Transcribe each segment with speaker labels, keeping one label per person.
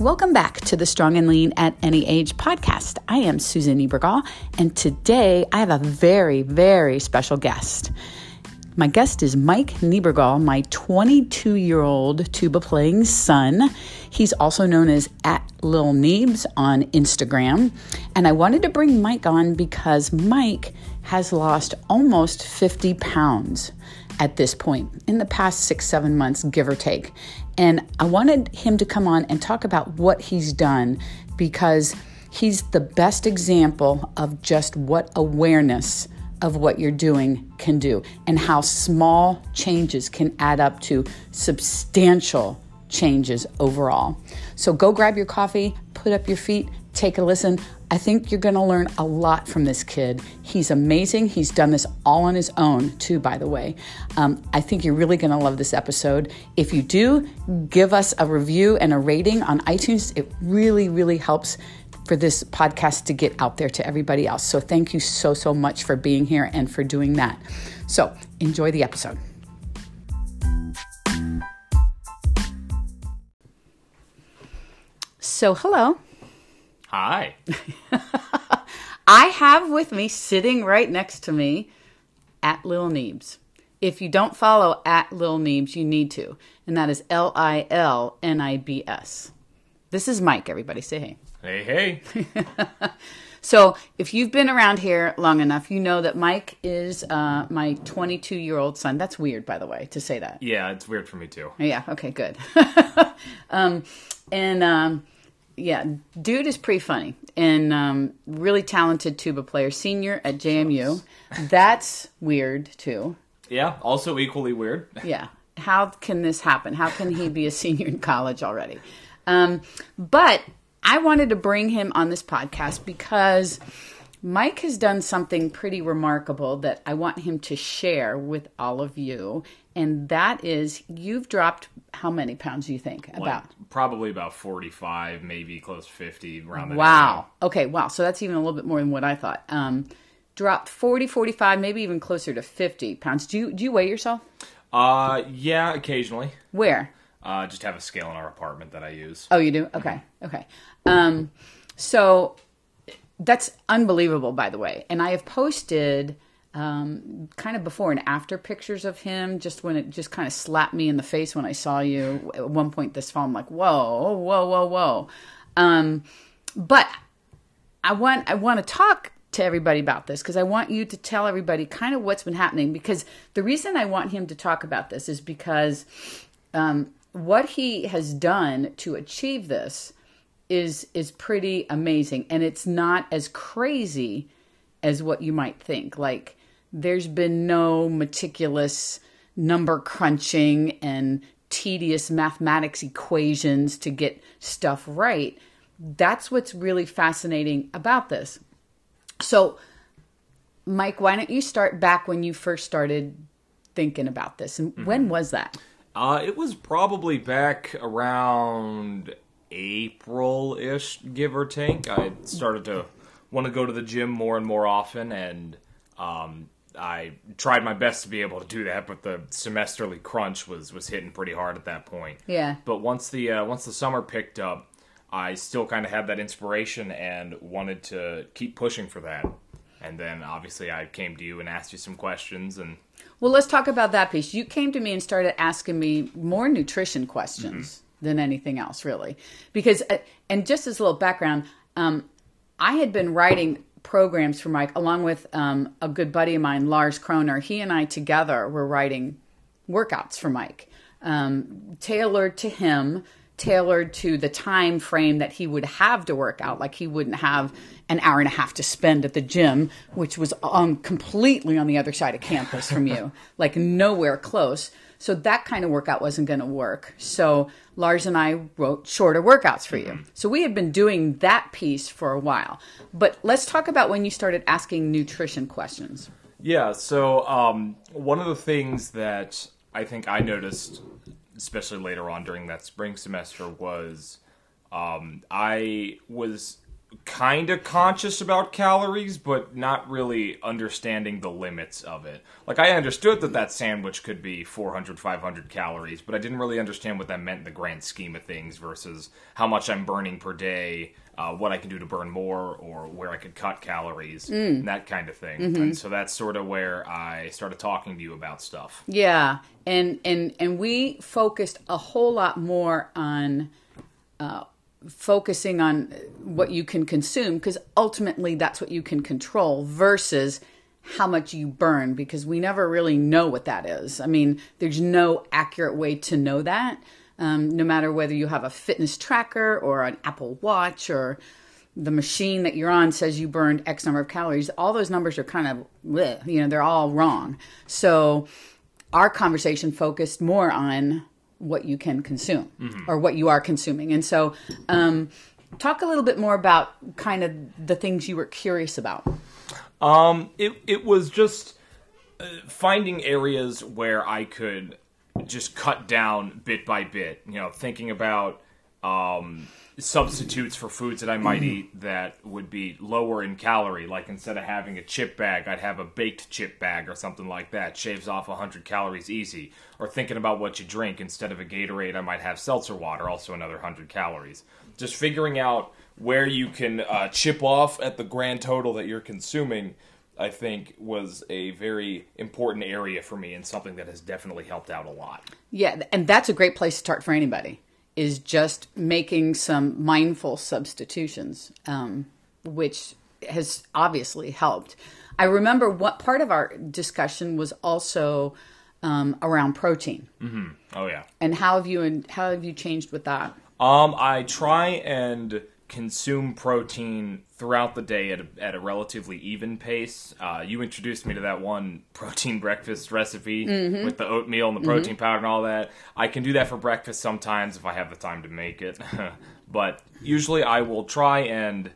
Speaker 1: Welcome back to the Strong and Lean at Any Age podcast. I am Susan Niebergall, and today I have a very, very special guest. My guest is Mike Niebergall, my 22 year old tuba playing son. He's also known as at Lil Niebs on Instagram. And I wanted to bring Mike on because Mike has lost almost 50 pounds at this point in the past six, seven months, give or take. And I wanted him to come on and talk about what he's done because he's the best example of just what awareness of what you're doing can do and how small changes can add up to substantial changes overall. So go grab your coffee, put up your feet, take a listen. I think you're going to learn a lot from this kid. He's amazing. He's done this all on his own, too, by the way. Um, I think you're really going to love this episode. If you do, give us a review and a rating on iTunes. It really, really helps for this podcast to get out there to everybody else. So thank you so, so much for being here and for doing that. So enjoy the episode. So, hello.
Speaker 2: Hi.
Speaker 1: I have with me, sitting right next to me, at Lil Niebs. If you don't follow at Lil Niebs, you need to. And that is L I L N I B S. This is Mike, everybody. Say hey.
Speaker 2: Hey, hey.
Speaker 1: So, if you've been around here long enough, you know that Mike is uh, my 22 year old son. That's weird, by the way, to say that.
Speaker 2: yeah, it's weird for me too.
Speaker 1: Yeah, okay, good. um, and um, yeah, dude is pretty funny and um, really talented tuba player, senior at JMU. That's weird too.
Speaker 2: Yeah, also equally weird.
Speaker 1: Yeah. How can this happen? How can he be a senior in college already? Um, but I wanted to bring him on this podcast because Mike has done something pretty remarkable that I want him to share with all of you. And that is, you've dropped how many pounds do you think?
Speaker 2: Like,
Speaker 1: About.
Speaker 2: probably about 45, maybe close to 50 around
Speaker 1: Wow. Okay, wow. So that's even a little bit more than what I thought. Um, dropped 40, 45, maybe even closer to 50 pounds. Do you, do you weigh yourself?
Speaker 2: Uh, yeah, occasionally.
Speaker 1: Where?
Speaker 2: Uh, just have a scale in our apartment that I use.
Speaker 1: Oh, you do? Okay. Okay. Um, so that's unbelievable, by the way. And I have posted um, kind of before and after pictures of him, just when it just kind of slapped me in the face when I saw you at one point this fall. I'm like, whoa, whoa, whoa, whoa. Um, but I want I want to talk to everybody about this because I want you to tell everybody kind of what's been happening. Because the reason I want him to talk about this is because um, what he has done to achieve this is is pretty amazing, and it's not as crazy as what you might think. Like there's been no meticulous number crunching and tedious mathematics equations to get stuff right. That's what's really fascinating about this. So, Mike, why don't you start back when you first started thinking about this? And when was that?
Speaker 2: Uh, it was probably back around April ish, give or take. I started to want to go to the gym more and more often, and um, I tried my best to be able to do that, but the semesterly crunch was was hitting pretty hard at that point.
Speaker 1: Yeah.
Speaker 2: But once the uh, once the summer picked up, I still kind of had that inspiration and wanted to keep pushing for that. And then obviously I came to you and asked you some questions and
Speaker 1: Well, let's talk about that piece. You came to me and started asking me more nutrition questions than anything else, really. Because, uh, and just as a little background, um, I had been writing programs for Mike along with um, a good buddy of mine, Lars Kroner. He and I together were writing workouts for Mike, um, tailored to him, tailored to the time frame that he would have to work out. Like he wouldn't have an hour and a half to spend at the gym, which was on completely on the other side of campus from you, like nowhere close. So that kind of workout wasn't going to work. So Lars and I wrote shorter workouts for you. So we had been doing that piece for a while. But let's talk about when you started asking nutrition questions.
Speaker 2: Yeah, so um, one of the things that I think I noticed, especially later on during that spring semester, was um, I was kind of conscious about calories, but not really understanding the limits of it. Like, I understood that that sandwich could be 400, 500 calories, but I didn't really understand what that meant in the grand scheme of things versus how much I'm burning per day, uh, what I can do to burn more, or where I could cut calories, and that kind of thing. And so that's sort of where I started talking to you about stuff.
Speaker 1: Yeah, and and and we focused a whole lot more on uh, focusing on what you can consume because ultimately that's what you can control versus how much you burn because we never really know what that is. I mean, there's no accurate way to know that. Um, no matter whether you have a fitness tracker or an Apple Watch or the machine that you're on says you burned X number of calories, all those numbers are kind of, bleh, you know, they're all wrong. So our conversation focused more on what you can consume or what you are consuming. And so, um, talk a little bit more about kind of the things you were curious about.
Speaker 2: Um, it it was just uh, finding areas where I could just cut down bit by bit. You know, thinking about um, substitutes for foods that I might eat that would be lower in calorie. Like instead of having a chip bag, I'd have a baked chip bag or something like that. Shaves off 100 calories easy. Or thinking about what you drink instead of a Gatorade, I might have seltzer water, also another 100 calories. Just figuring out where you can uh, chip off at the grand total that you're consuming. I think was a very important area for me and something that has definitely helped out a lot.
Speaker 1: Yeah, and that's a great place to start for anybody. Is just making some mindful substitutions, um, which has obviously helped. I remember what part of our discussion was also um, around protein,
Speaker 2: Oh yeah.
Speaker 1: and how have you and how have you changed with that?
Speaker 2: Um, I try and consume protein throughout the day at a, at a relatively even pace. Uh, you introduced me to that one protein breakfast recipe with the oatmeal and the protein powder and all that. I can do that for breakfast sometimes if I have the time to make it, but usually I will try and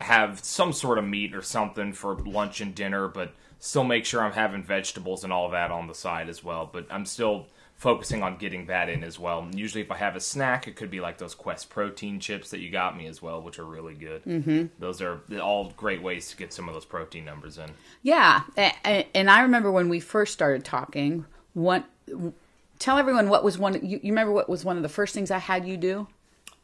Speaker 2: have some sort of meat or something for lunch and dinner, but still make sure I'm having vegetables and all that on the side as well. But I'm still focusing on getting that in as well. And usually, if I have a snack, it could be like those Quest protein chips that you got me as well, which are really good. Mm-hmm. Those are all great ways to get some of those protein numbers in.
Speaker 1: Yeah, and I remember when we first started talking. What? Tell everyone what was one. You, you remember what was one of the first things I had you do?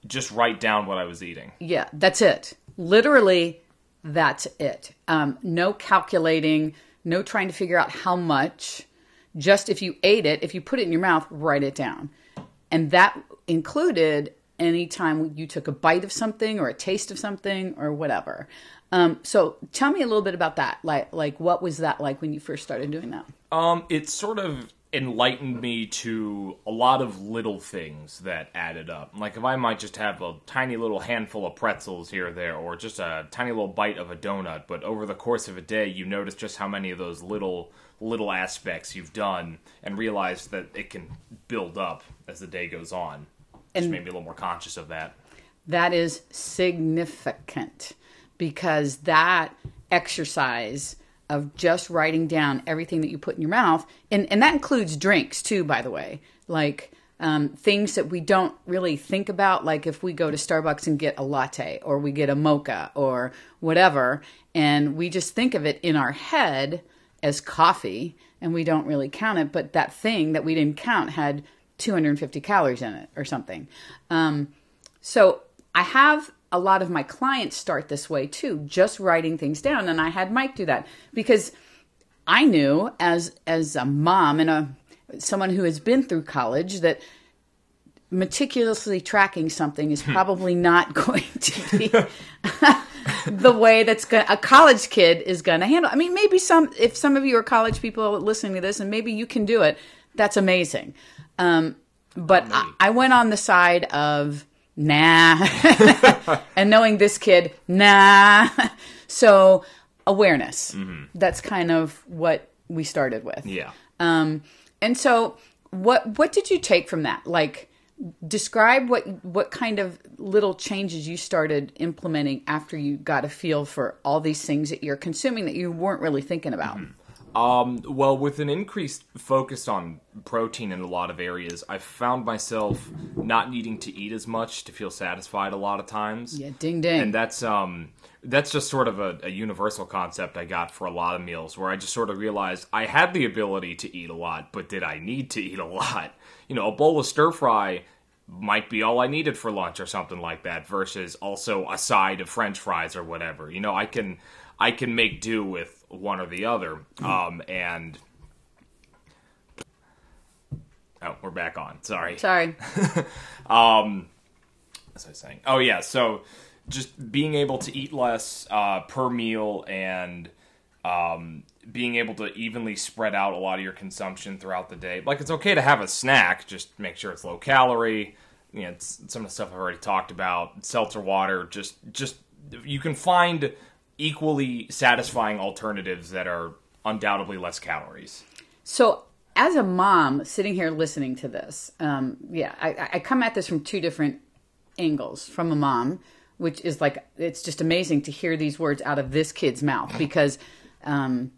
Speaker 2: Just write down what I was eating.
Speaker 1: Yeah, that's it. Literally, that's it. Um, no calculating, no trying to figure out how much. Just if you ate it, if you put it in your mouth, write it down. And that included any time you took a bite of something or a taste of something or whatever. Um, so tell me a little bit about that. Like, like what was that like when you first started doing that?
Speaker 2: Um, it sort of enlightened me to a lot of little things that added up. Like if I might just have a tiny little handful of pretzels here or there, or just a tiny little bite of a donut, but over the course of a day, you notice just how many of those little little aspects you've done, and realize that it can build up as the day goes on. Just made me a little more conscious of that.
Speaker 1: that is significant because that exercise of just writing down everything that you put in your mouth and, and that includes drinks too by the way like um, things that we don't really think about like if we go to starbucks and get a latte or we get a mocha or whatever and we just think of it in our head as coffee and we don't really count it but that thing that we didn't count had 250 calories in it or something um, so I have a lot of my clients start this way too, just writing things down. And I had Mike do that because I knew as as a mom and a someone who has been through college that meticulously tracking something is probably not going to be the way that's going a college kid is going to handle. I mean, maybe some if some of you are college people listening to this, and maybe you can do it. That's amazing. Um, but I, I went on the side of nah, and knowing this kid, nah. so awareness. That's kind of what we started with.
Speaker 2: Yeah.
Speaker 1: Um, and so, what what did you take from that? Like, describe what what kind of little changes you started implementing after you got a feel for all these things that you're consuming that you weren't really thinking about.
Speaker 2: Um, well, with an increased focus on protein in a lot of areas, I found myself not needing to eat as much to feel satisfied a lot of times.
Speaker 1: Yeah, ding ding.
Speaker 2: And that's um that's just sort of a, a universal concept I got for a lot of meals where I just sort of realized I had the ability to eat a lot, but did I need to eat a lot? You know, a bowl of stir fry might be all I needed for lunch or something like that versus also a side of french fries or whatever. You know, I can I can make do with one or the other. Um, and oh, we're back on. Sorry.
Speaker 1: Sorry.
Speaker 2: um, as I was saying, oh yeah, so just being able to eat less uh, per meal and um, being able to evenly spread out a lot of your consumption throughout the day. Like it's okay to have a snack, just make sure it's low calorie. You know, some of the stuff I've already talked about. Seltzer water, just just you can find equally satisfying alternatives that are undoubtedly less calories.
Speaker 1: So, as a mom sitting here listening to this, um, yeah, I, I come at this from two different angles. From a mom, which is like, it's just amazing to hear these words out of this kid's mouth because um,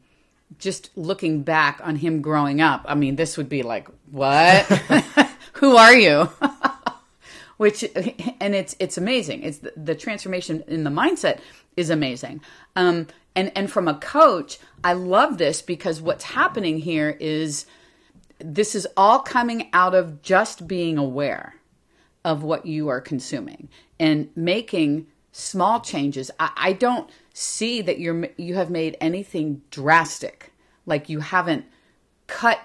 Speaker 1: just looking back on him growing up, I mean, this would be like, what? Who are you? which and it's it's amazing. It's the, the transformation in the mindset is amazing. Um, and and from a coach, I love this because what's happening here is this is all coming out of just being aware of what you are consuming and making small changes. I, I don't see that you're you have made anything drastic, like you haven't cut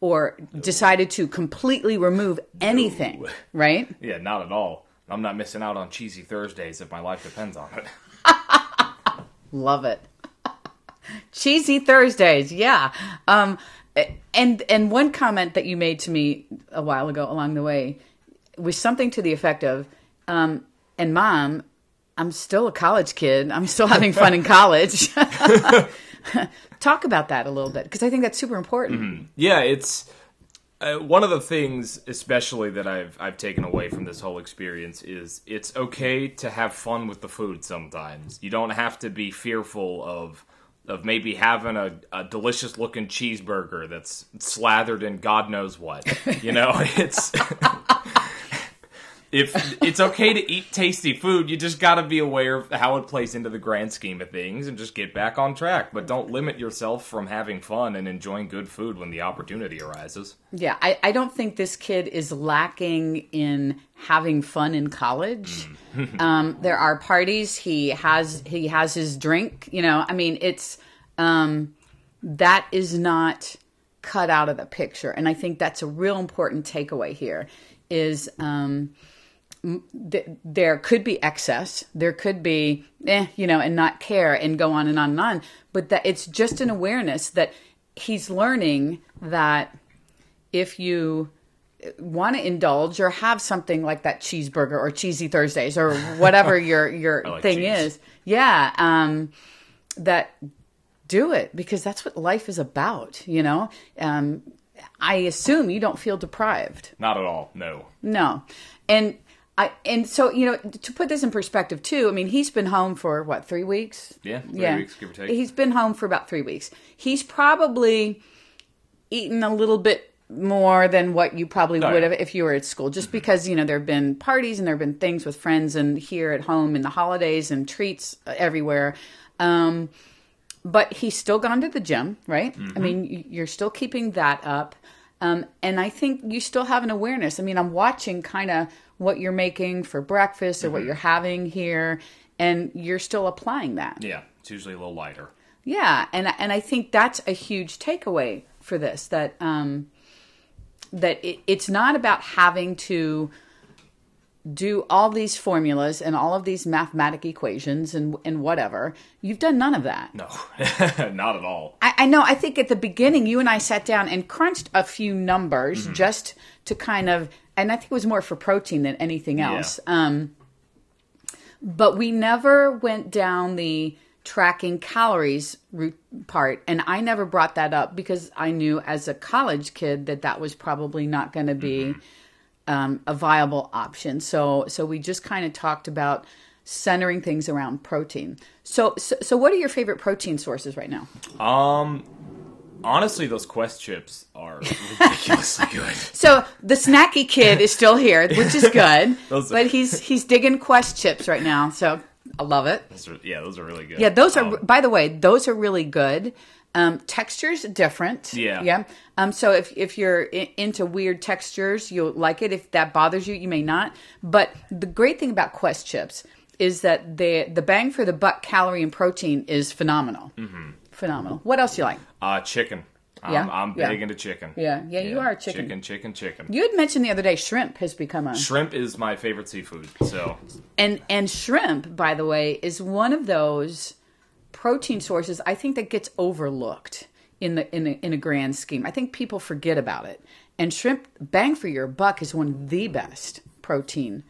Speaker 1: or decided to completely remove anything, right?
Speaker 2: Yeah, not at all. I'm not missing out on cheesy Thursdays if my life depends on it.
Speaker 1: Love it. cheesy Thursdays, yeah. Um, and and one comment that you made to me a while ago along the way was something to the effect of, um, "And mom, I'm still a college kid. I'm still having fun in college." Talk about that a little bit because I think that's super important.
Speaker 2: Mm-hmm. Yeah, it's uh, one of the things, especially that I've I've taken away from this whole experience is it's okay to have fun with the food. Sometimes you don't have to be fearful of of maybe having a, a delicious looking cheeseburger that's slathered in God knows what. You know, it's if it's okay to eat tasty food, you just got to be aware of how it plays into the grand scheme of things and just get back on track. But don't limit yourself from having fun and enjoying good food when the opportunity arises.
Speaker 1: Yeah, I, I don't think this kid is lacking in having fun in college. Mm. um, there are parties. He has he has his drink. You know, I mean, it's um, that is not cut out of the picture, and I think that's a real important takeaway here. Is um, th- there could be excess, there could be, eh, you know, and not care and go on and on and on. But that it's just an awareness that he's learning that if you want to indulge or have something like that cheeseburger or cheesy Thursdays or whatever your your like thing cheese. is, yeah, um, that do it because that's what life is about. You know, um, I assume you don't feel deprived.
Speaker 2: Not at all. No.
Speaker 1: No, and I, and so you know to put this in perspective too. I mean, he's been home for what three weeks?
Speaker 2: Yeah, three yeah. weeks give or take.
Speaker 1: He's been home for about three weeks. He's probably eaten a little bit more than what you probably oh, would have if you were at school, just mm-hmm. because you know there have been parties and there have been things with friends and here at home in the holidays and treats everywhere. Um, but he's still gone to the gym, right? Mm-hmm. I mean, you're still keeping that up. Um, and I think you still have an awareness. I mean, I'm watching kind of what you're making for breakfast or mm-hmm. what you're having here, and you're still applying that.
Speaker 2: Yeah, it's usually a little lighter.
Speaker 1: Yeah, and and I think that's a huge takeaway for this that um, that it, it's not about having to do all these formulas and all of these mathematic equations and and whatever. You've done none of that.
Speaker 2: No, not at all.
Speaker 1: I, I, know. I think at the beginning, you and I sat down and crunched a few numbers mm-hmm. just to kind of and I think it was more for protein than anything else. Yeah. Um, but we never went down the tracking calories route part, and I never brought that up because I knew as a college kid that that was probably not going to be mm-hmm. Um, a viable option. So, so we just kind of talked about centering things around protein. So, so, so, what are your favorite protein sources right now?
Speaker 2: Um, honestly, those Quest chips are ridiculously good.
Speaker 1: So the snacky kid is still here, which is good. But he's he's digging Quest chips right now, so I love it.
Speaker 2: Those are, yeah, those are really good.
Speaker 1: Yeah, those are.
Speaker 2: Um,
Speaker 1: by the way, those are really good. Um, textures different.
Speaker 2: Yeah.
Speaker 1: yeah. Um, so if if you're I- into weird textures, you'll like it. If that bothers you, you may not. But the great thing about Quest chips is that the the bang for the buck calorie and protein is phenomenal. Mm-hmm. Phenomenal. What else you like?
Speaker 2: uh, chicken. I'm,
Speaker 1: Yeah,
Speaker 2: I'm
Speaker 1: yeah.
Speaker 2: big into chicken.
Speaker 1: Yeah, yeah, you are a chicken.
Speaker 2: Chicken, chicken, chicken.
Speaker 1: You had mentioned the other day shrimp has become a
Speaker 2: Shrimp is my favorite seafood. So
Speaker 1: and and shrimp, by the way, is one of those protein sources I think that gets overlooked in the in a, in a grand scheme. I think people forget about it. And shrimp, bang for your buck, is one of the best protein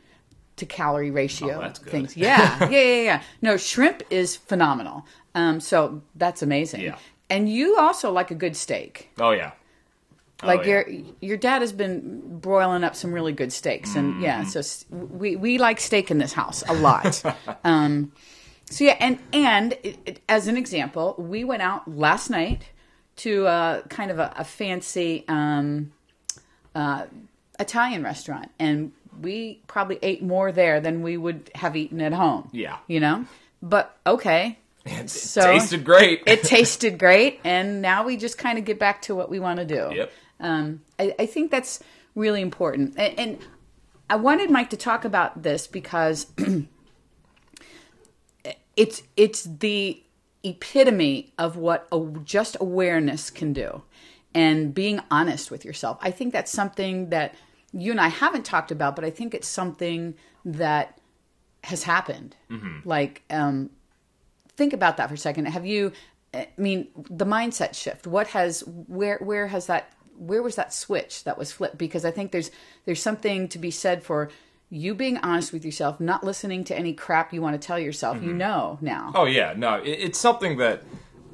Speaker 1: to calorie ratio
Speaker 2: Oh,
Speaker 1: things. Yeah, yeah, yeah, yeah. No, shrimp is phenomenal. Um, so that's amazing.
Speaker 2: Yeah.
Speaker 1: And you also like a good steak.
Speaker 2: oh yeah. Oh,
Speaker 1: Like
Speaker 2: yeah.
Speaker 1: your your dad has been broiling up some really good steaks, and
Speaker 2: Mm-hmm.
Speaker 1: yeah, so s- we we like steak in this house a lot. um, so yeah, and and it, it- as an example, we went out last night to uh, kind of a, a fancy um, uh, Italian restaurant, and we probably ate more there than we would have eaten at home.
Speaker 2: Yeah.
Speaker 1: you know, but okay.
Speaker 2: It
Speaker 1: So-
Speaker 2: tasted great.
Speaker 1: It tasted great, and now we just kind of get back to what we want to do.
Speaker 2: Yep.
Speaker 1: Um, I, I think that's really important, and, and I wanted Mike to talk about this because it's it's the epitome of what a, just awareness can do, and being honest with yourself. I think that's something that you and I haven't talked about, but I think it's something that has happened. Like, um, think about that for a second. Have you? I mean, the mindset shift. What has where where has that where was that switch that was flipped? Because I think there's there's something to be said for you being honest with yourself, not listening to any crap you want to tell yourself. You know now.
Speaker 2: Oh yeah, no, it, it's something that,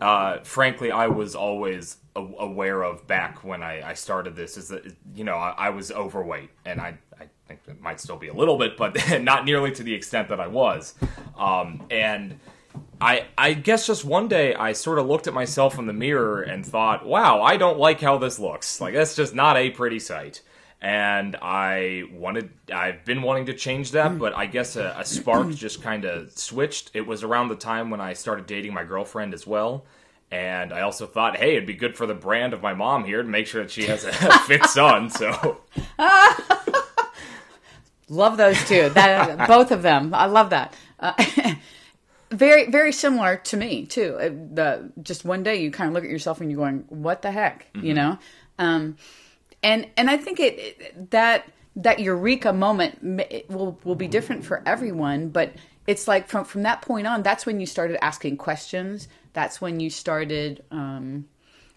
Speaker 2: uh, frankly, I was always a- aware of back when I, I started this. Is that you know I, I was overweight, and I I think it might still be a little bit, but not nearly to the extent that I was. Um, and I I guess just one day I sort of looked at myself in the mirror and thought, wow, I don't like how this looks. Like that's just not a pretty sight. And I wanted, I've been wanting to change that, but I guess a, a spark just kind of switched. It was around the time when I started dating my girlfriend as well. And I also thought, hey, it'd be good for the brand of my mom here to make sure that she has a fit son. So,
Speaker 1: Love those two. That both of them. I love that. Uh, very very similar to me too. Uh, The just one day you kind of look at yourself and you're going, "What the heck?" You know. Um, and and I think it, that that eureka moment will will be different for everyone, but it's like from from that point on, that's when you started asking questions. That's when you started. Um,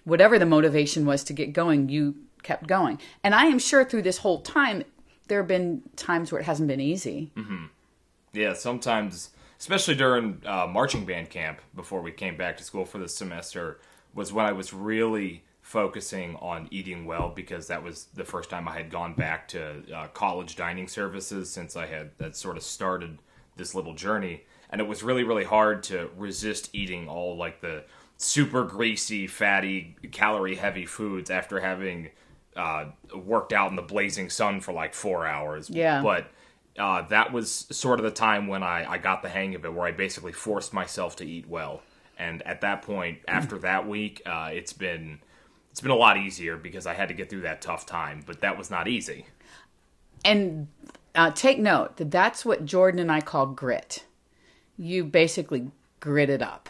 Speaker 1: whatever the motivation was to get going, you kept going. And I am sure through this whole time, there have been times where it hasn't been easy.
Speaker 2: yeah, sometimes, especially during uh, marching band camp before we came back to school for this semester, was when I was really focusing on eating well because that was the first time I had gone back to uh, college dining services since I had that sort of started this little journey. And it was really, really hard to resist eating all like the super greasy, fatty, calorie heavy foods after having uh, worked out in the blazing sun for like four hours.
Speaker 1: Yeah.
Speaker 2: But uh, that was sort of the time when I, I got the hang of it, where I basically forced myself to eat well. And at that point, after that week, uh, it's been it's been a lot easier because I had to get through that tough time. But that was not easy.
Speaker 1: And uh, take note that that's what Jordan and I call grit. You basically gritted up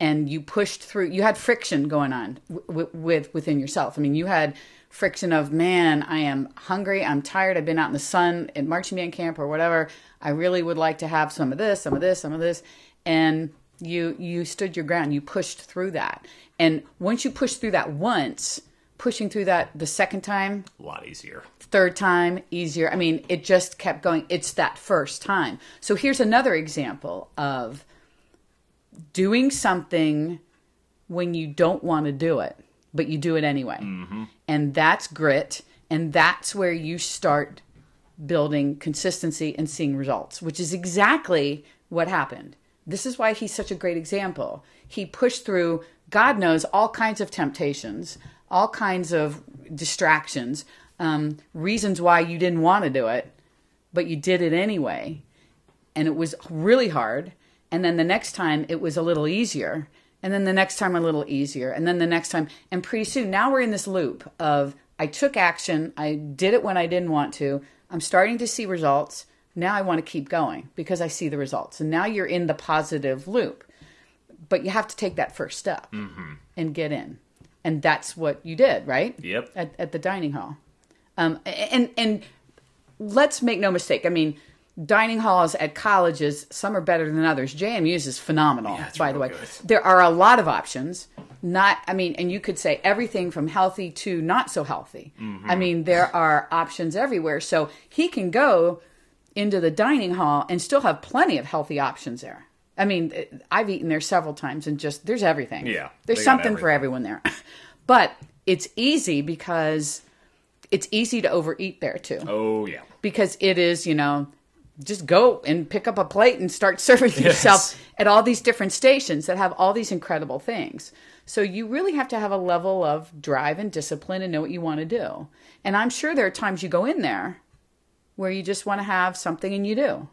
Speaker 1: and you pushed through. You had friction going on w- w- with within yourself. I mean, you had friction of man, I am hungry, I'm tired, I've been out in the sun at marching band camp or whatever. I really would like to have some of this, some of this, some of this, and you you stood your ground. You pushed through that, and once you push through that once, pushing through that the second time,
Speaker 2: A lot easier.
Speaker 1: third time easier. I mean it just kept going. It's that first time. So here's another example of doing something when you don't want to do it but you do it anyway. Mm-hmm. And that's grit and that's where you start building consistency and seeing results which is exactly what happened this is why he's such a great example he pushed through God knows all kinds of temptations, all kinds of distractions, um, reasons why you didn't want to do it, but you did it anyway. And it was really hard. And then the next time it was a little easier. And then the next time a little easier. And then the next time. And pretty soon, now we're in this loop of I took action, I did it when I didn't want to, I'm starting to see results. Now I want to keep going because I see the results. And now you're in the positive loop. But you have to take that first step and get in. And that's what you did, right?
Speaker 2: Yep.
Speaker 1: At, at the dining hall. Um, and and let's make no mistake. I mean, dining halls at colleges, some are better than others. JMU's is phenomenal,
Speaker 2: it's
Speaker 1: by the way.
Speaker 2: good.
Speaker 1: There are a lot of options. Not, I mean, and you could say everything from healthy to not so healthy.
Speaker 2: Mm-hmm.
Speaker 1: I mean, there are options everywhere. So he can go into the dining hall and still have plenty of healthy options there. I mean, I've eaten there several times and just there's everything.
Speaker 2: Yeah,
Speaker 1: There's something for everyone there. But it's easy because it's easy to overeat there too
Speaker 2: Oh yeah.
Speaker 1: because it is, you know, just go and pick up a plate and start serving yourself at all these different stations that have all these incredible things. So you really have to have a level of drive and discipline and know what you want to do. And I'm sure there are times you go in there where you just want to have something and you do.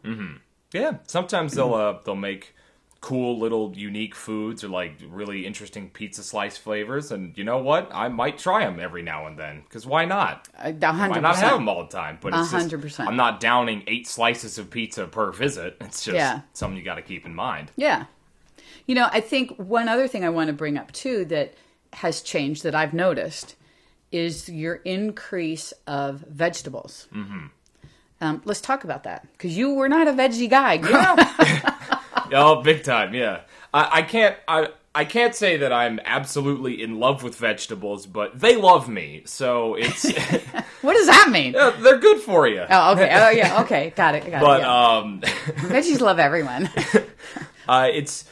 Speaker 2: Yeah, sometimes they'll uh, they'll make cool little unique foods or like really interesting pizza slice flavors, and you know what? I might try them every now and then because why not?
Speaker 1: A a hundred
Speaker 2: Why not have them all the time? But it's
Speaker 1: A hundred
Speaker 2: just,
Speaker 1: percent.
Speaker 2: I'm not downing eight slices of pizza per visit. It's just
Speaker 1: Yeah.
Speaker 2: something you got to keep in mind.
Speaker 1: Yeah. You know, I think one other thing I want to bring up too that has changed that I've noticed is your increase of vegetables. Mm-hmm. Um, let's talk about that because you were not a veggie guy. up.
Speaker 2: Oh, big time, yeah. I, I can't I I can't say that I'm absolutely in love with vegetables, but they love me, so it's
Speaker 1: what does that mean?
Speaker 2: yeah, they're good for you.
Speaker 1: Oh, okay. Oh, yeah. Okay. Got it. Got
Speaker 2: But
Speaker 1: it. Yeah.
Speaker 2: um.
Speaker 1: Veggies love everyone.
Speaker 2: Uh, it's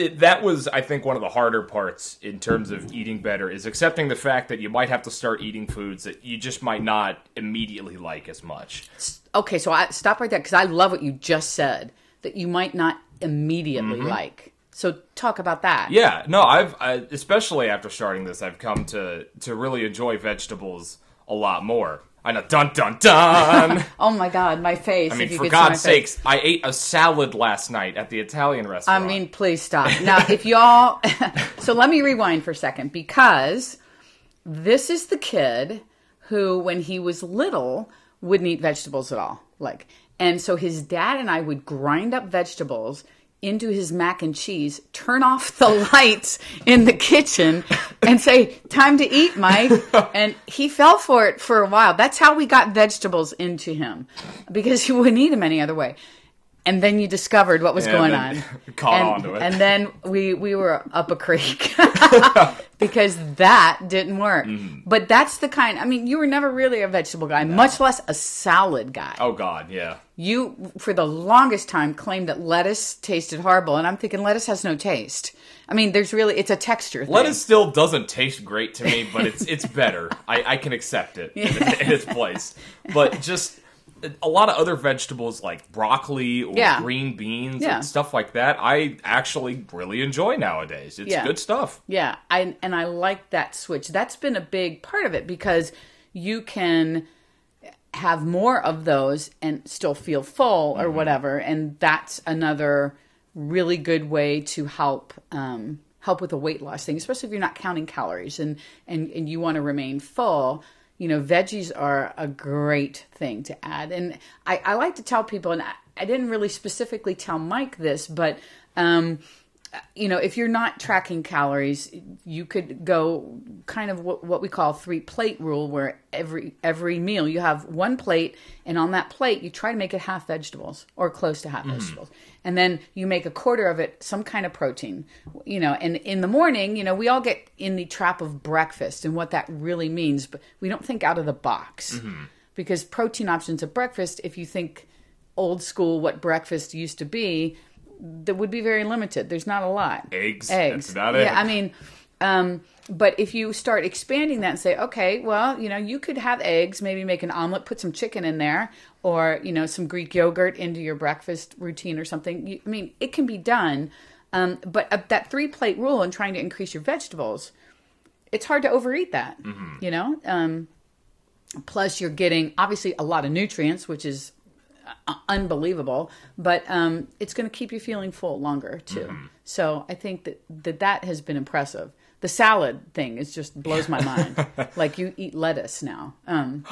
Speaker 2: it, that was I think one of the harder parts in terms of eating better is accepting the fact that you might have to start eating foods that you just might not immediately like as much.
Speaker 1: okay. So I stop right there because I love what you just said that you might not immediately like. So talk about that.
Speaker 2: Mm-hmm. Yeah, no, I've I, especially after starting this, I've come to to really enjoy vegetables a lot more. I know, dun dun dun.
Speaker 1: Oh my God, my face.
Speaker 2: I mean,
Speaker 1: if you
Speaker 2: for God's
Speaker 1: face.
Speaker 2: sakes, I ate a salad last night at the Italian restaurant.
Speaker 1: I mean, please stop. Now, if y'all, so let me rewind for a second because this is the kid who, when he was little, wouldn't eat vegetables at all. Like, and so his dad and I would grind up vegetables into his mac and cheese, turn off the lights in the kitchen, and say, Time to eat, Mike. And he fell for it for a while. That's how we got vegetables into him because he wouldn't eat them any other way. And then you discovered what was
Speaker 2: Yeah,
Speaker 1: going on.
Speaker 2: caught
Speaker 1: and,
Speaker 2: on to it.
Speaker 1: And then we we were up a creek because that didn't work.
Speaker 2: Mm-hmm.
Speaker 1: But that's the kind. I mean, you were never really a vegetable guy, much less a salad guy.
Speaker 2: oh God, yeah.
Speaker 1: You, for the longest time, claimed that lettuce tasted horrible, and I'm thinking lettuce has no taste. I mean, there's really it's a texture. Thing.
Speaker 2: Lettuce still doesn't taste great to me, but it's it's better. I, I can accept it in, in its place. But just a lot of other vegetables like broccoli or
Speaker 1: Yeah.
Speaker 2: green beans
Speaker 1: Yeah.
Speaker 2: and stuff like that, I actually really enjoy nowadays. It's
Speaker 1: Yeah.
Speaker 2: good stuff.
Speaker 1: Yeah, I and I like that switch. That's been a big part of it because you can have more of those and still feel full or whatever, and that's another really good way to help um, help with a weight loss thing, especially if you're not counting calories and and and you want to remain full. You know, veggies are a great thing to add, and I, I like to tell people, and I, I didn't really specifically tell Mike this, but. Um, you know, if you're not tracking calories, you could go kind of what, what we call three plate rule, where every every meal you have one plate, and on that plate you try to make it half vegetables or close to half mm-hmm. vegetables, and then you make a quarter of it some kind of protein. You know, and in the morning, you know, we all get in the trap of breakfast and what that really means, but we don't think out of the box. Mm-hmm. Because protein options at breakfast, if you think old school what breakfast used to be that would be very limited there's not a lot
Speaker 2: Eggs.
Speaker 1: eggs
Speaker 2: That's about it.
Speaker 1: yeah i mean um, but if you start expanding that and say okay well you know you could have eggs maybe make an omelet put some chicken in there or you know some greek yogurt into your breakfast routine or something you, i mean it can be done Um, but uh, that three plate rule and trying to increase your vegetables, it's hard to overeat that. You know. Um, plus, you're getting obviously a lot of nutrients, which is unbelievable. But um, it's going to keep you feeling full longer too. So I think that, that that has been impressive. The salad thing is just blows my mind. like you eat lettuce now. Um,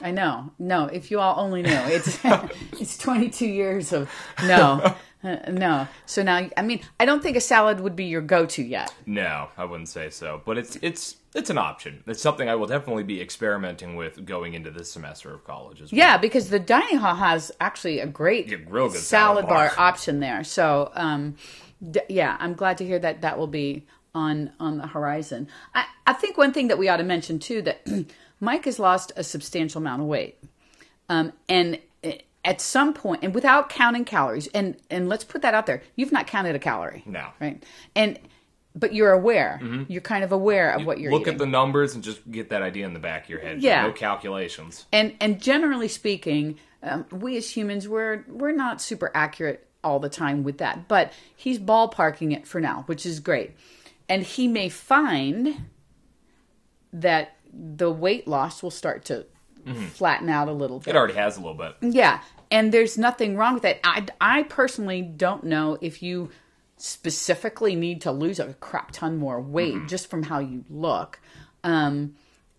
Speaker 1: I know. No, if you all only knew, it's it's 22 years of no, uh, no. So now, I mean, I don't think a salad would be your go-to yet.
Speaker 2: No, I wouldn't say so, but it's it's it's an option. It's something I will definitely be experimenting with going into this semester of college as well.
Speaker 1: Yeah, because the dining hall has actually a great
Speaker 2: Yeah, real good
Speaker 1: salad,
Speaker 2: salad
Speaker 1: bar.
Speaker 2: bar.
Speaker 1: option there. So, um, d- yeah, I'm glad to hear that that will be on on the horizon. I, I think one thing that we ought to mention too that Mike has lost a substantial amount of weight, um, and eh, at some point, and without counting calories, and and let's put that out there, you've not counted a calorie,
Speaker 2: No.
Speaker 1: right? And but you're aware, you're kind of aware of what you're
Speaker 2: Look
Speaker 1: eating.
Speaker 2: at the numbers and just get that idea in the back of your head.
Speaker 1: Yeah.
Speaker 2: No calculations.
Speaker 1: and and generally speaking, um, we as humans we're we're not super accurate all the time with that. But he's ballparking it for now, which is great. And he may find that the weight loss will start to flatten out a little bit.
Speaker 2: It already has a little bit.
Speaker 1: Yeah, and there's nothing wrong with that. I, I personally don't know if you specifically need to lose a crap ton more weight just from how you look. Um,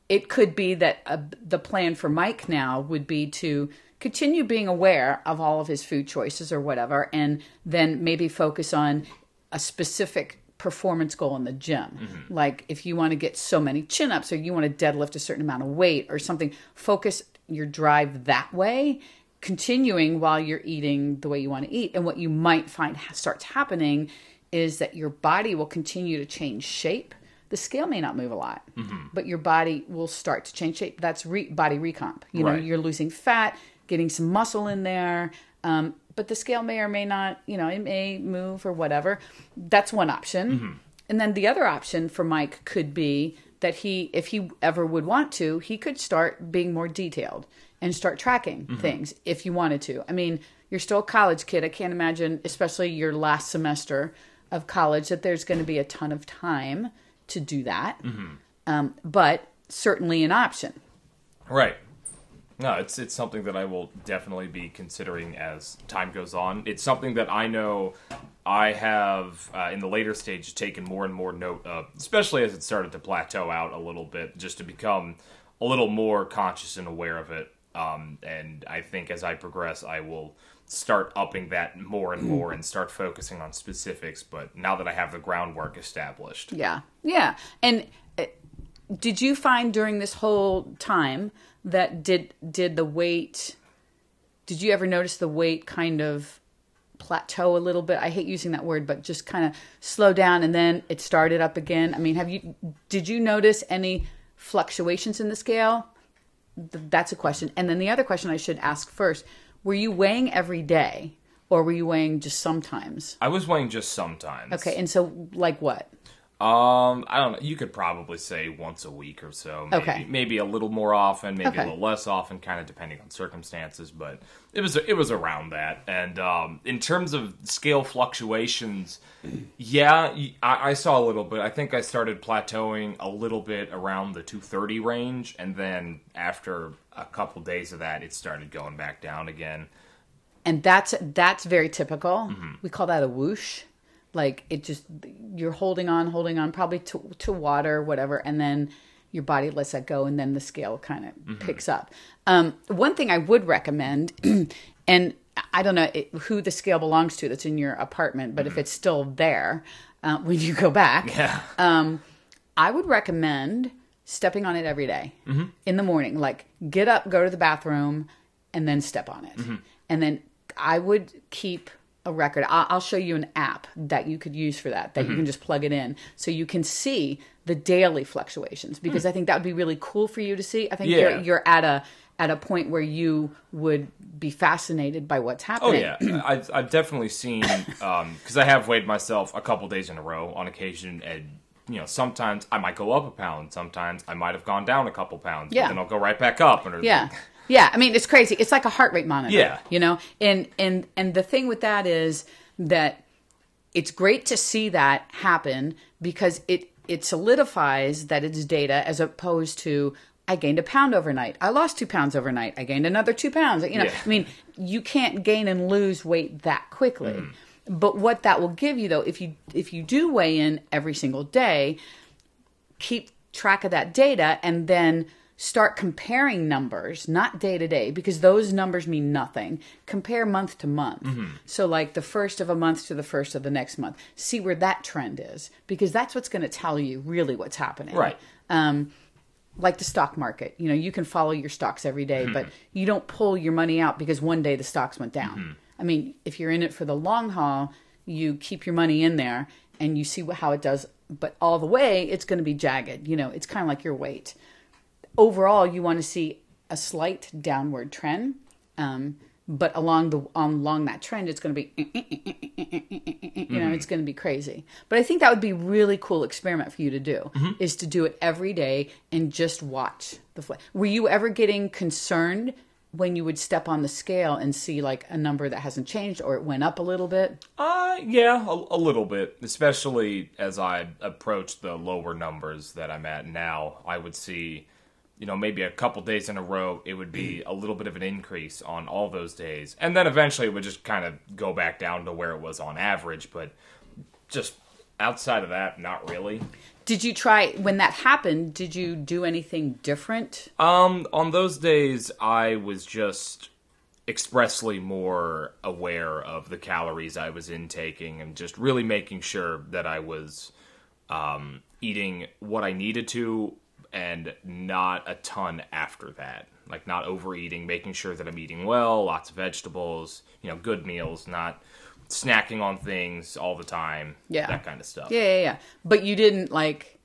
Speaker 1: it could be that uh, the plan for Mike now would be to continue being aware of all of his food choices or whatever, and then maybe focus on a specific performance goal in the gym. Like if you want to get so many chin ups or you want to deadlift a certain amount of weight or something, focus your drive that way, continuing while you're eating the way you want to eat. And what you might find ha- starts happening is that your body will continue to change shape. The scale may not move a lot, but your body will start to change shape. That's re- body recomp. You know,
Speaker 2: Right.
Speaker 1: you're losing fat, getting some muscle in there. Um, but the scale may or may not, you know, it may move or whatever. That's one option. And then the other option for Mike could be that he, if he ever would want to, he could start being more detailed and start tracking things if you wanted to. I mean, you're still a college kid. I can't imagine, especially your last semester of college, that there's going to be a ton of time to do that. Um, but certainly an option.
Speaker 2: Right. No, it's it's something that I will definitely be considering as time goes on. It's something that I know I have uh, in the later stage taken more and more note of, especially as it started to plateau out a little bit, just to become a little more conscious and aware of it. Um, and I think as I progress, I will start upping that more and more and start focusing on specifics. But now that I have the groundwork established,
Speaker 1: Yeah, yeah. And uh, did you find during this whole time that did did the weight? Did you ever notice the weight kind of plateau a little bit? I hate using that word, but just kind of slow down and then it started up again. I mean, have you did you notice any fluctuations in the scale? Th- That's a question. And then the other question I should ask first: Were you weighing every day, or were you weighing just sometimes?
Speaker 2: I was weighing just sometimes.
Speaker 1: Okay, and so like what?
Speaker 2: Um, I don't know. You could probably say once a week or so. Maybe,
Speaker 1: Okay.
Speaker 2: Maybe a little more often, maybe
Speaker 1: Okay.
Speaker 2: a little less often, kind of depending on circumstances. But it was it was around that. And um, in terms of scale fluctuations, yeah, I, I, saw a little bit. I think I started plateauing a little bit around the 230 range, and then after a couple days of that, it started going back down again.
Speaker 1: and that's that's very typical.
Speaker 2: Mm-hmm.
Speaker 1: We call that a whoosh. Like it just you're holding on, holding on, probably to to water, whatever, and then your body lets that go, and then the scale kind of
Speaker 2: Mm-hmm.
Speaker 1: picks up. Um, one thing I would recommend, and I don't know it, who the scale belongs to that's in your apartment, but if it's still there uh, when you go back,
Speaker 2: Mm-hmm. Yeah.
Speaker 1: um, I would recommend stepping on it every day in the morning. Like get up, go to the bathroom, and then step on it. And then I would keep a record. I'll, I'll show you an app that you could use for that, that you mm-hmm. can just plug it in so you can see the daily fluctuations because mm. I think that would be really cool for you to see. I think
Speaker 2: Yeah.
Speaker 1: you're, you're at a at a point where you would be fascinated by what's
Speaker 2: oh,
Speaker 1: happening.
Speaker 2: Oh yeah, I've, I've definitely seen um, because I have weighed myself a couple days in a row on occasion, and you know sometimes I might go up a pound, sometimes I might have gone down a couple pounds,
Speaker 1: Yeah.
Speaker 2: but then I'll go right back up. And
Speaker 1: Yeah. Yeah, I mean it's crazy. It's like a heart rate monitor.
Speaker 2: Yeah.
Speaker 1: You know? And and and the thing with that is that it's great to see that happen because it it solidifies that it's data as opposed to I gained a pound overnight. I lost two pounds overnight. I gained another two pounds. You know,
Speaker 2: Yeah.
Speaker 1: I mean, you can't gain and lose weight that quickly.
Speaker 2: Mm.
Speaker 1: But what that will give you, though, if you if you do weigh in every single day, keep track of that data and then start comparing numbers, not day to day, because those numbers mean nothing. Compare month to month. Mm-hmm. So, like the first of a month to the first of the next month, see where that trend is, because that's what's going to tell you really what's happening.
Speaker 2: Right.
Speaker 1: Um, like the stock market, you know, you can follow your stocks every day, but mm-hmm. you don't pull your money out because one day the stocks went down. Mm-hmm. I mean, if you're in it for the long haul, you keep your money in there and you see how it does. But all the way, it's going to be jagged. You know, it's kind of like your weight. Overall, you want to see a slight downward trend, um, but along the along that trend, it's going to be you know, it's going to be crazy. But I think that would be a really cool experiment for you to do is to do it every day and just watch the flight. Were you ever getting concerned when you would step on the scale and see like a number that hasn't changed or it went up a little bit?
Speaker 2: Uh, yeah, a, a little bit. Especially as I approach the lower numbers that I'm at now, I would see, you know, maybe a couple days in a row, it would be a little bit of an increase on all those days, and then eventually it would just kind of go back down to where it was on average. But just outside of that, not really.
Speaker 1: Did you try when that happened? Did you do anything different?
Speaker 2: Um, on those days, I was just expressly more aware of the calories I was intaking and just really making sure that I was um, eating what I needed to and not a ton after that. Like not overeating, making sure that I'm eating well, lots of vegetables, you know, good meals, not snacking on things all the time,
Speaker 1: Yeah.
Speaker 2: that kind of stuff.
Speaker 1: Yeah, yeah, yeah. But you didn't like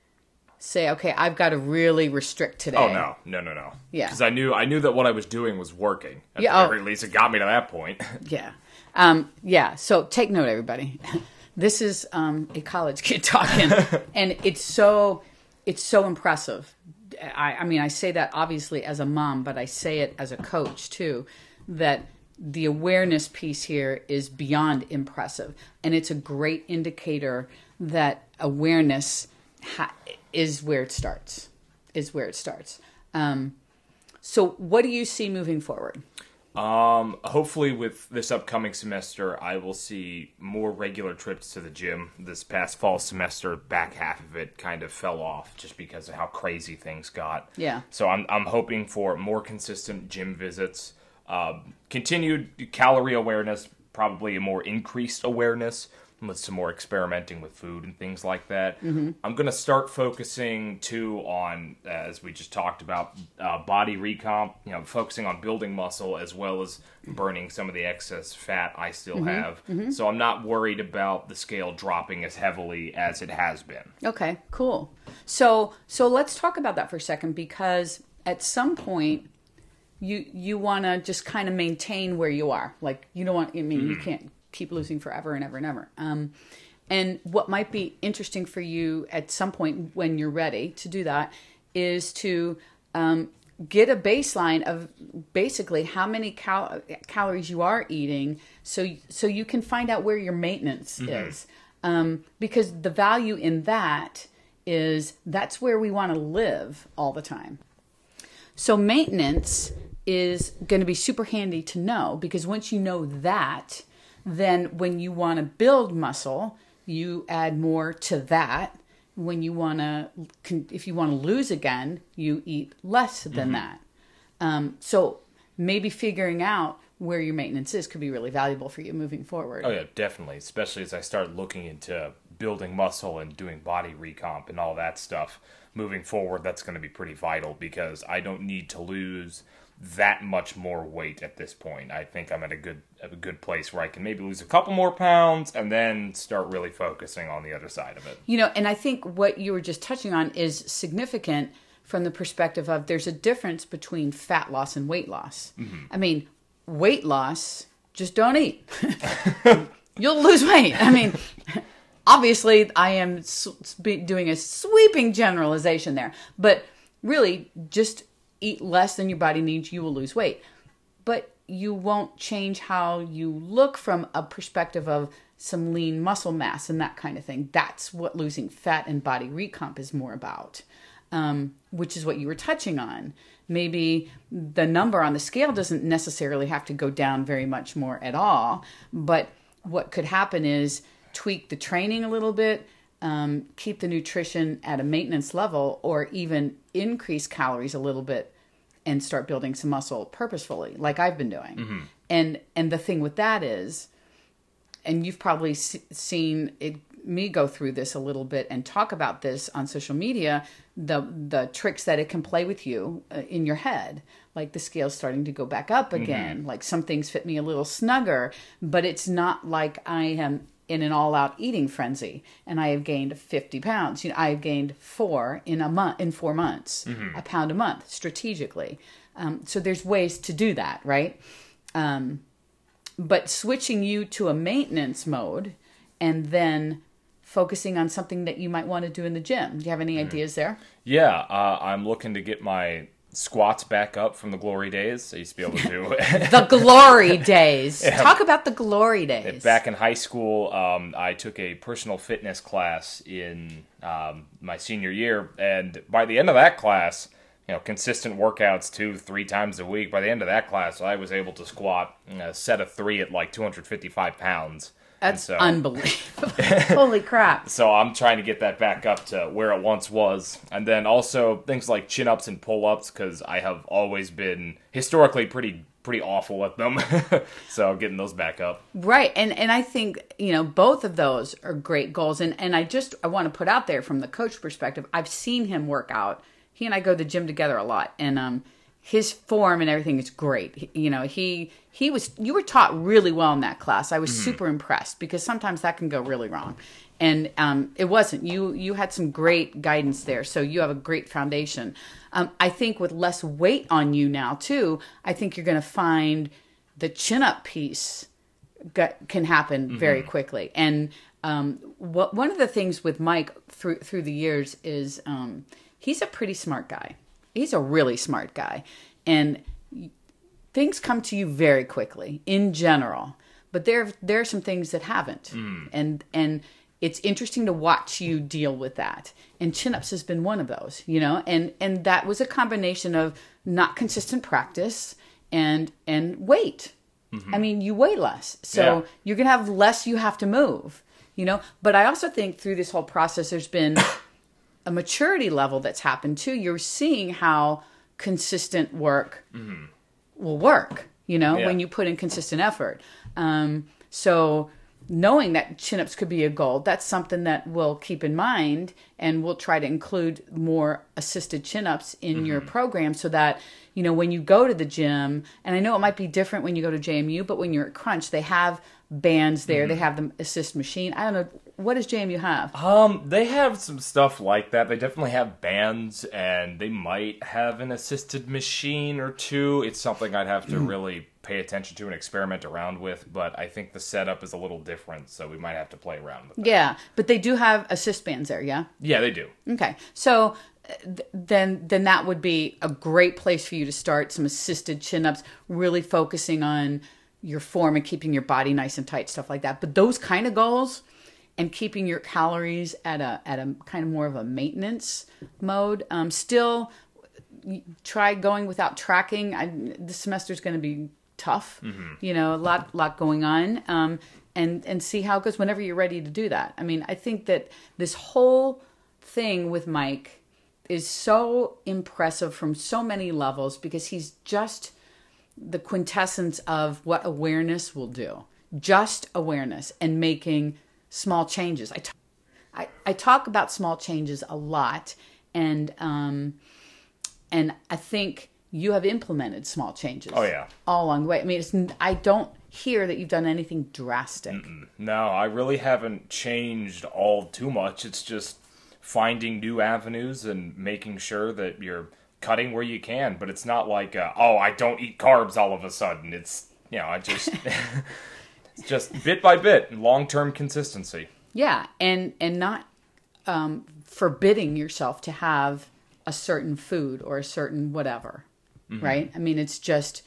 Speaker 1: say, okay, I've got to really restrict today.
Speaker 2: Oh no, no, no, no.
Speaker 1: Yeah.
Speaker 2: because I knew I knew that what I was doing was working. At
Speaker 1: Yeah,
Speaker 2: the
Speaker 1: oh.
Speaker 2: least, it got me to that point.
Speaker 1: Yeah. Um, yeah. So take note, everybody. This is um, a college kid talking, and it's so it's so impressive. I, I mean, I say that obviously as a mom, but I say it as a coach too. That the awareness piece here is beyond impressive, and it's a great indicator that awareness ha- is where it starts. Is where it starts. Um, so, what do you see moving forward?
Speaker 2: Um, hopefully, with this upcoming semester, I will see more regular trips to the gym. This past fall semester, back half of it kind of fell off just because of how crazy things got.
Speaker 1: Yeah.
Speaker 2: So I'm I'm hoping for more consistent gym visits, um, continued calorie awareness, probably a more increased awareness with some more experimenting with food and things like that. I'm going to start focusing too on, uh, as we just talked about, uh, body recomp. You know, focusing on building muscle as well as burning some of the excess fat I still have. So I'm not worried about the scale dropping as heavily as it has been.
Speaker 1: Okay, cool. So so let's talk about that for a second because at some point you you want to just kind of maintain where you are. Like you don't want I mean you can't keep losing forever and ever and ever. Um and what might be interesting for you at some point when you're ready to do that is to um, get a baseline of basically how many cal- calories you are eating, so so you can find out where your maintenance is. Um, because the value in that is that's where we want to live all the time. So maintenance is going to be super handy to know because once you know that, then when you want to build muscle, you add more to that. When you want to, if you want to lose again, you eat less than that. Um, so maybe figuring out where your maintenance is could be really valuable for you moving forward.
Speaker 2: Oh yeah, definitely. Especially as I start looking into building muscle and doing body recomp and all that stuff moving forward. That's going to be pretty vital because I don't need to lose that much more weight at this point. I think I'm at a good at a good place where I can maybe lose a couple more pounds and then start really focusing on the other side of it.
Speaker 1: You know, and I think what you were just touching on is significant from the perspective of there's a difference between fat loss and weight loss. Mm-hmm. I mean, weight loss, just don't eat. You'll lose weight. I mean, obviously, I am doing a sweeping generalization there, but really, just eat less than your body needs, you will lose weight. But you won't change how you look from a perspective of some lean muscle mass and that kind of thing. That's what losing fat and body recomp is more about, um, which is what you were touching on. Maybe the number on the scale doesn't necessarily have to go down very much more at all, but what could happen is tweak the training a little bit, um, keep the nutrition at a maintenance level, or even increase calories a little bit and start building some muscle purposefully, like I've been doing. And and the thing with that is, and you've probably s- seen it, me go through this a little bit and talk about this on social media the the tricks that it can play with you uh, in your head. Like the scale's starting to go back up again. Like some things fit me a little snugger but it's not like i am in an all-out eating frenzy and i have gained 50 pounds. You know i have gained four in a month in four months a pound a month strategically. Um, so there's ways to do that right? Um, but switching you to a maintenance mode and then focusing on something that you might want to do in the gym. Do you have any ideas there?
Speaker 2: Yeah, uh, I'm looking to get my squats back up from the glory days. I used to be able to do
Speaker 1: The glory days. Talk about the glory days.
Speaker 2: Back in high school, um, I took a personal fitness class in um, my senior year, and by the end of that class, you know, consistent workouts two, three times a week. By the end of that class, I was able to squat a set of three at like 255 pounds.
Speaker 1: That's
Speaker 2: so,
Speaker 1: unbelievable. Holy crap.
Speaker 2: so I'm trying to get that back up to where it once was, and then also things like chin ups and pull ups because I have always been historically pretty pretty awful at them. so getting those back up.
Speaker 1: Right. And and I think, you know, both of those are great goals. And and I just I want to put out there from the coach perspective, I've seen him work out. He and I go to the gym together a lot. And um his form and everything is great. He- You know, he he was you were taught really well in that class. I was super impressed because sometimes that can go really wrong. And um, it wasn't. You you had some great guidance there, so you have a great foundation. Um, I think with less weight on you now too, I think you're going to find the chin up piece got, can happen very quickly. And um, what one of the things with Mike through through the years is um, he's a pretty smart guy. He's a really smart guy, and things come to you very quickly in general. But there there are some things that haven't, mm. and and it's interesting to watch you deal with that. And chin ups has been one of those, you know, and and that was a combination of not consistent practice and and weight. Mm-hmm. I mean, you weigh less, so
Speaker 2: Yeah.
Speaker 1: you're gonna have less you have to move, you know. But I also think through this whole process, there's been a maturity level that's happened too. You're seeing how consistent work will work, you know,
Speaker 2: Yeah.
Speaker 1: when you put in consistent effort. Um, so knowing that chin ups could be a goal, that's something that we'll keep in mind and we'll try to include more assisted chin ups in your program so that, you know, when you go to the gym, and I know it might be different when you go to JMU, but when you're at Crunch, they have bands there, they have the assist machine. I don't know. What does JMU have?
Speaker 2: Um, they have some stuff like that. They definitely have bands, and they might have an assisted machine or two. It's something I'd have to really pay attention to and experiment around with. But I think the setup is a little different, so we might have to play around with it.
Speaker 1: Yeah, but they do have assist bands there, yeah?
Speaker 2: Yeah, they do.
Speaker 1: Okay, so uh, then then that would be a great place for you to start some assisted chin ups, really focusing on your form and keeping your body nice and tight, stuff like that. But those kind of goals and keeping your calories at a at a kind of more of a maintenance mode. Um, still, try going without tracking. I, this semester's going to be tough. You know, a lot lot going on. Um, and and see how it goes whenever you're ready to do that. I mean, I think that this whole thing with Mike is so impressive from so many levels because he's just the quintessence of what awareness will do. Just awareness and making small changes. I, t- I, I talk about small changes a lot, and um, and I think you have implemented small changes.
Speaker 2: Oh, yeah.
Speaker 1: all along the way. I mean, it's, I don't hear that you've done anything drastic.
Speaker 2: No, I really haven't changed all too much. It's just finding new avenues and making sure that you're cutting where you can. But it's not like, uh, oh, I don't eat carbs all of a sudden. It's, you know, I just, it's just bit by bit, long term consistency.
Speaker 1: Yeah, and and not um, forbidding yourself to have a certain food or a certain whatever, right? I mean, it's just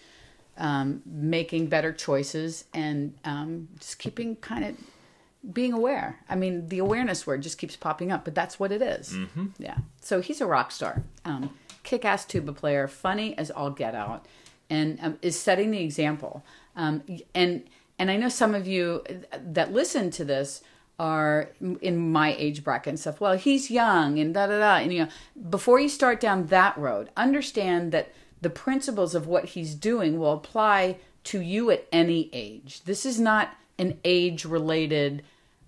Speaker 1: um, making better choices and um, just keeping kind of being aware. I mean, the awareness word just keeps popping up, but that's what it is. Mm-hmm. Yeah. So he's a rock star, um, kick ass tuba player, funny as all get out, and um, is setting the example. Um, and and I know some of you that listen to this are in my age bracket and stuff. Well, he's young and da da da. And you know, before you start down that road, understand that the principles of what he's doing will apply to you at any age. This is not an age related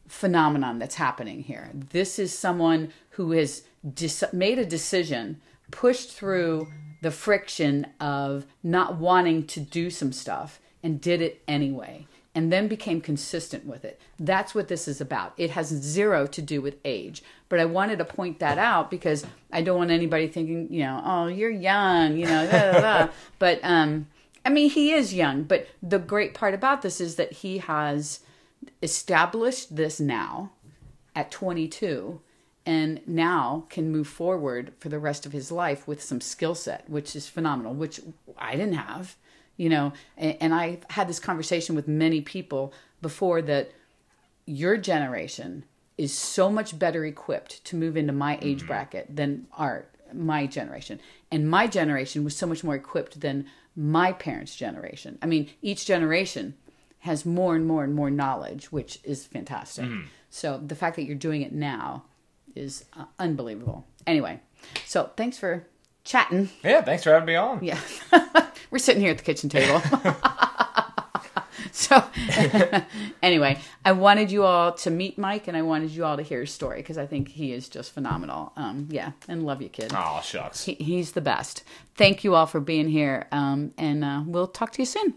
Speaker 1: phenomenon that's happening here. This is someone who has dis- made a decision, pushed through the friction of not wanting to do some stuff, and did it anyway, and then became consistent with it. That's what this is about. It has zero to do with age. But I wanted to point that out because I don't want anybody thinking, you know, oh, you're young, you know, blah, blah, blah. but um, I mean, he is young. But the great part about this is that he has established this now at 22 and now can move forward for the rest of his life with some skill set which is phenomenal which i didn't have you know and, and i had this conversation with many people before that your generation is so much better equipped to move into my age
Speaker 2: Mm-hmm.
Speaker 1: bracket than our my generation and my generation was so much more equipped than my parents generation i mean each generation has more and more and more knowledge which is fantastic
Speaker 2: Mm-hmm.
Speaker 1: so the fact that you're doing it now is uh, unbelievable. Anyway so thanks for chatting.
Speaker 2: Yeah, thanks for having me on.
Speaker 1: yeah. We're sitting here at the kitchen table. So anyway i wanted you all to meet mike and i wanted you all to hear his story because i think he is just phenomenal. Um, yeah and love you kid.
Speaker 2: Oh, shucks.
Speaker 1: he, he's the best. Thank you all for being here um, and uh, we'll talk to you soon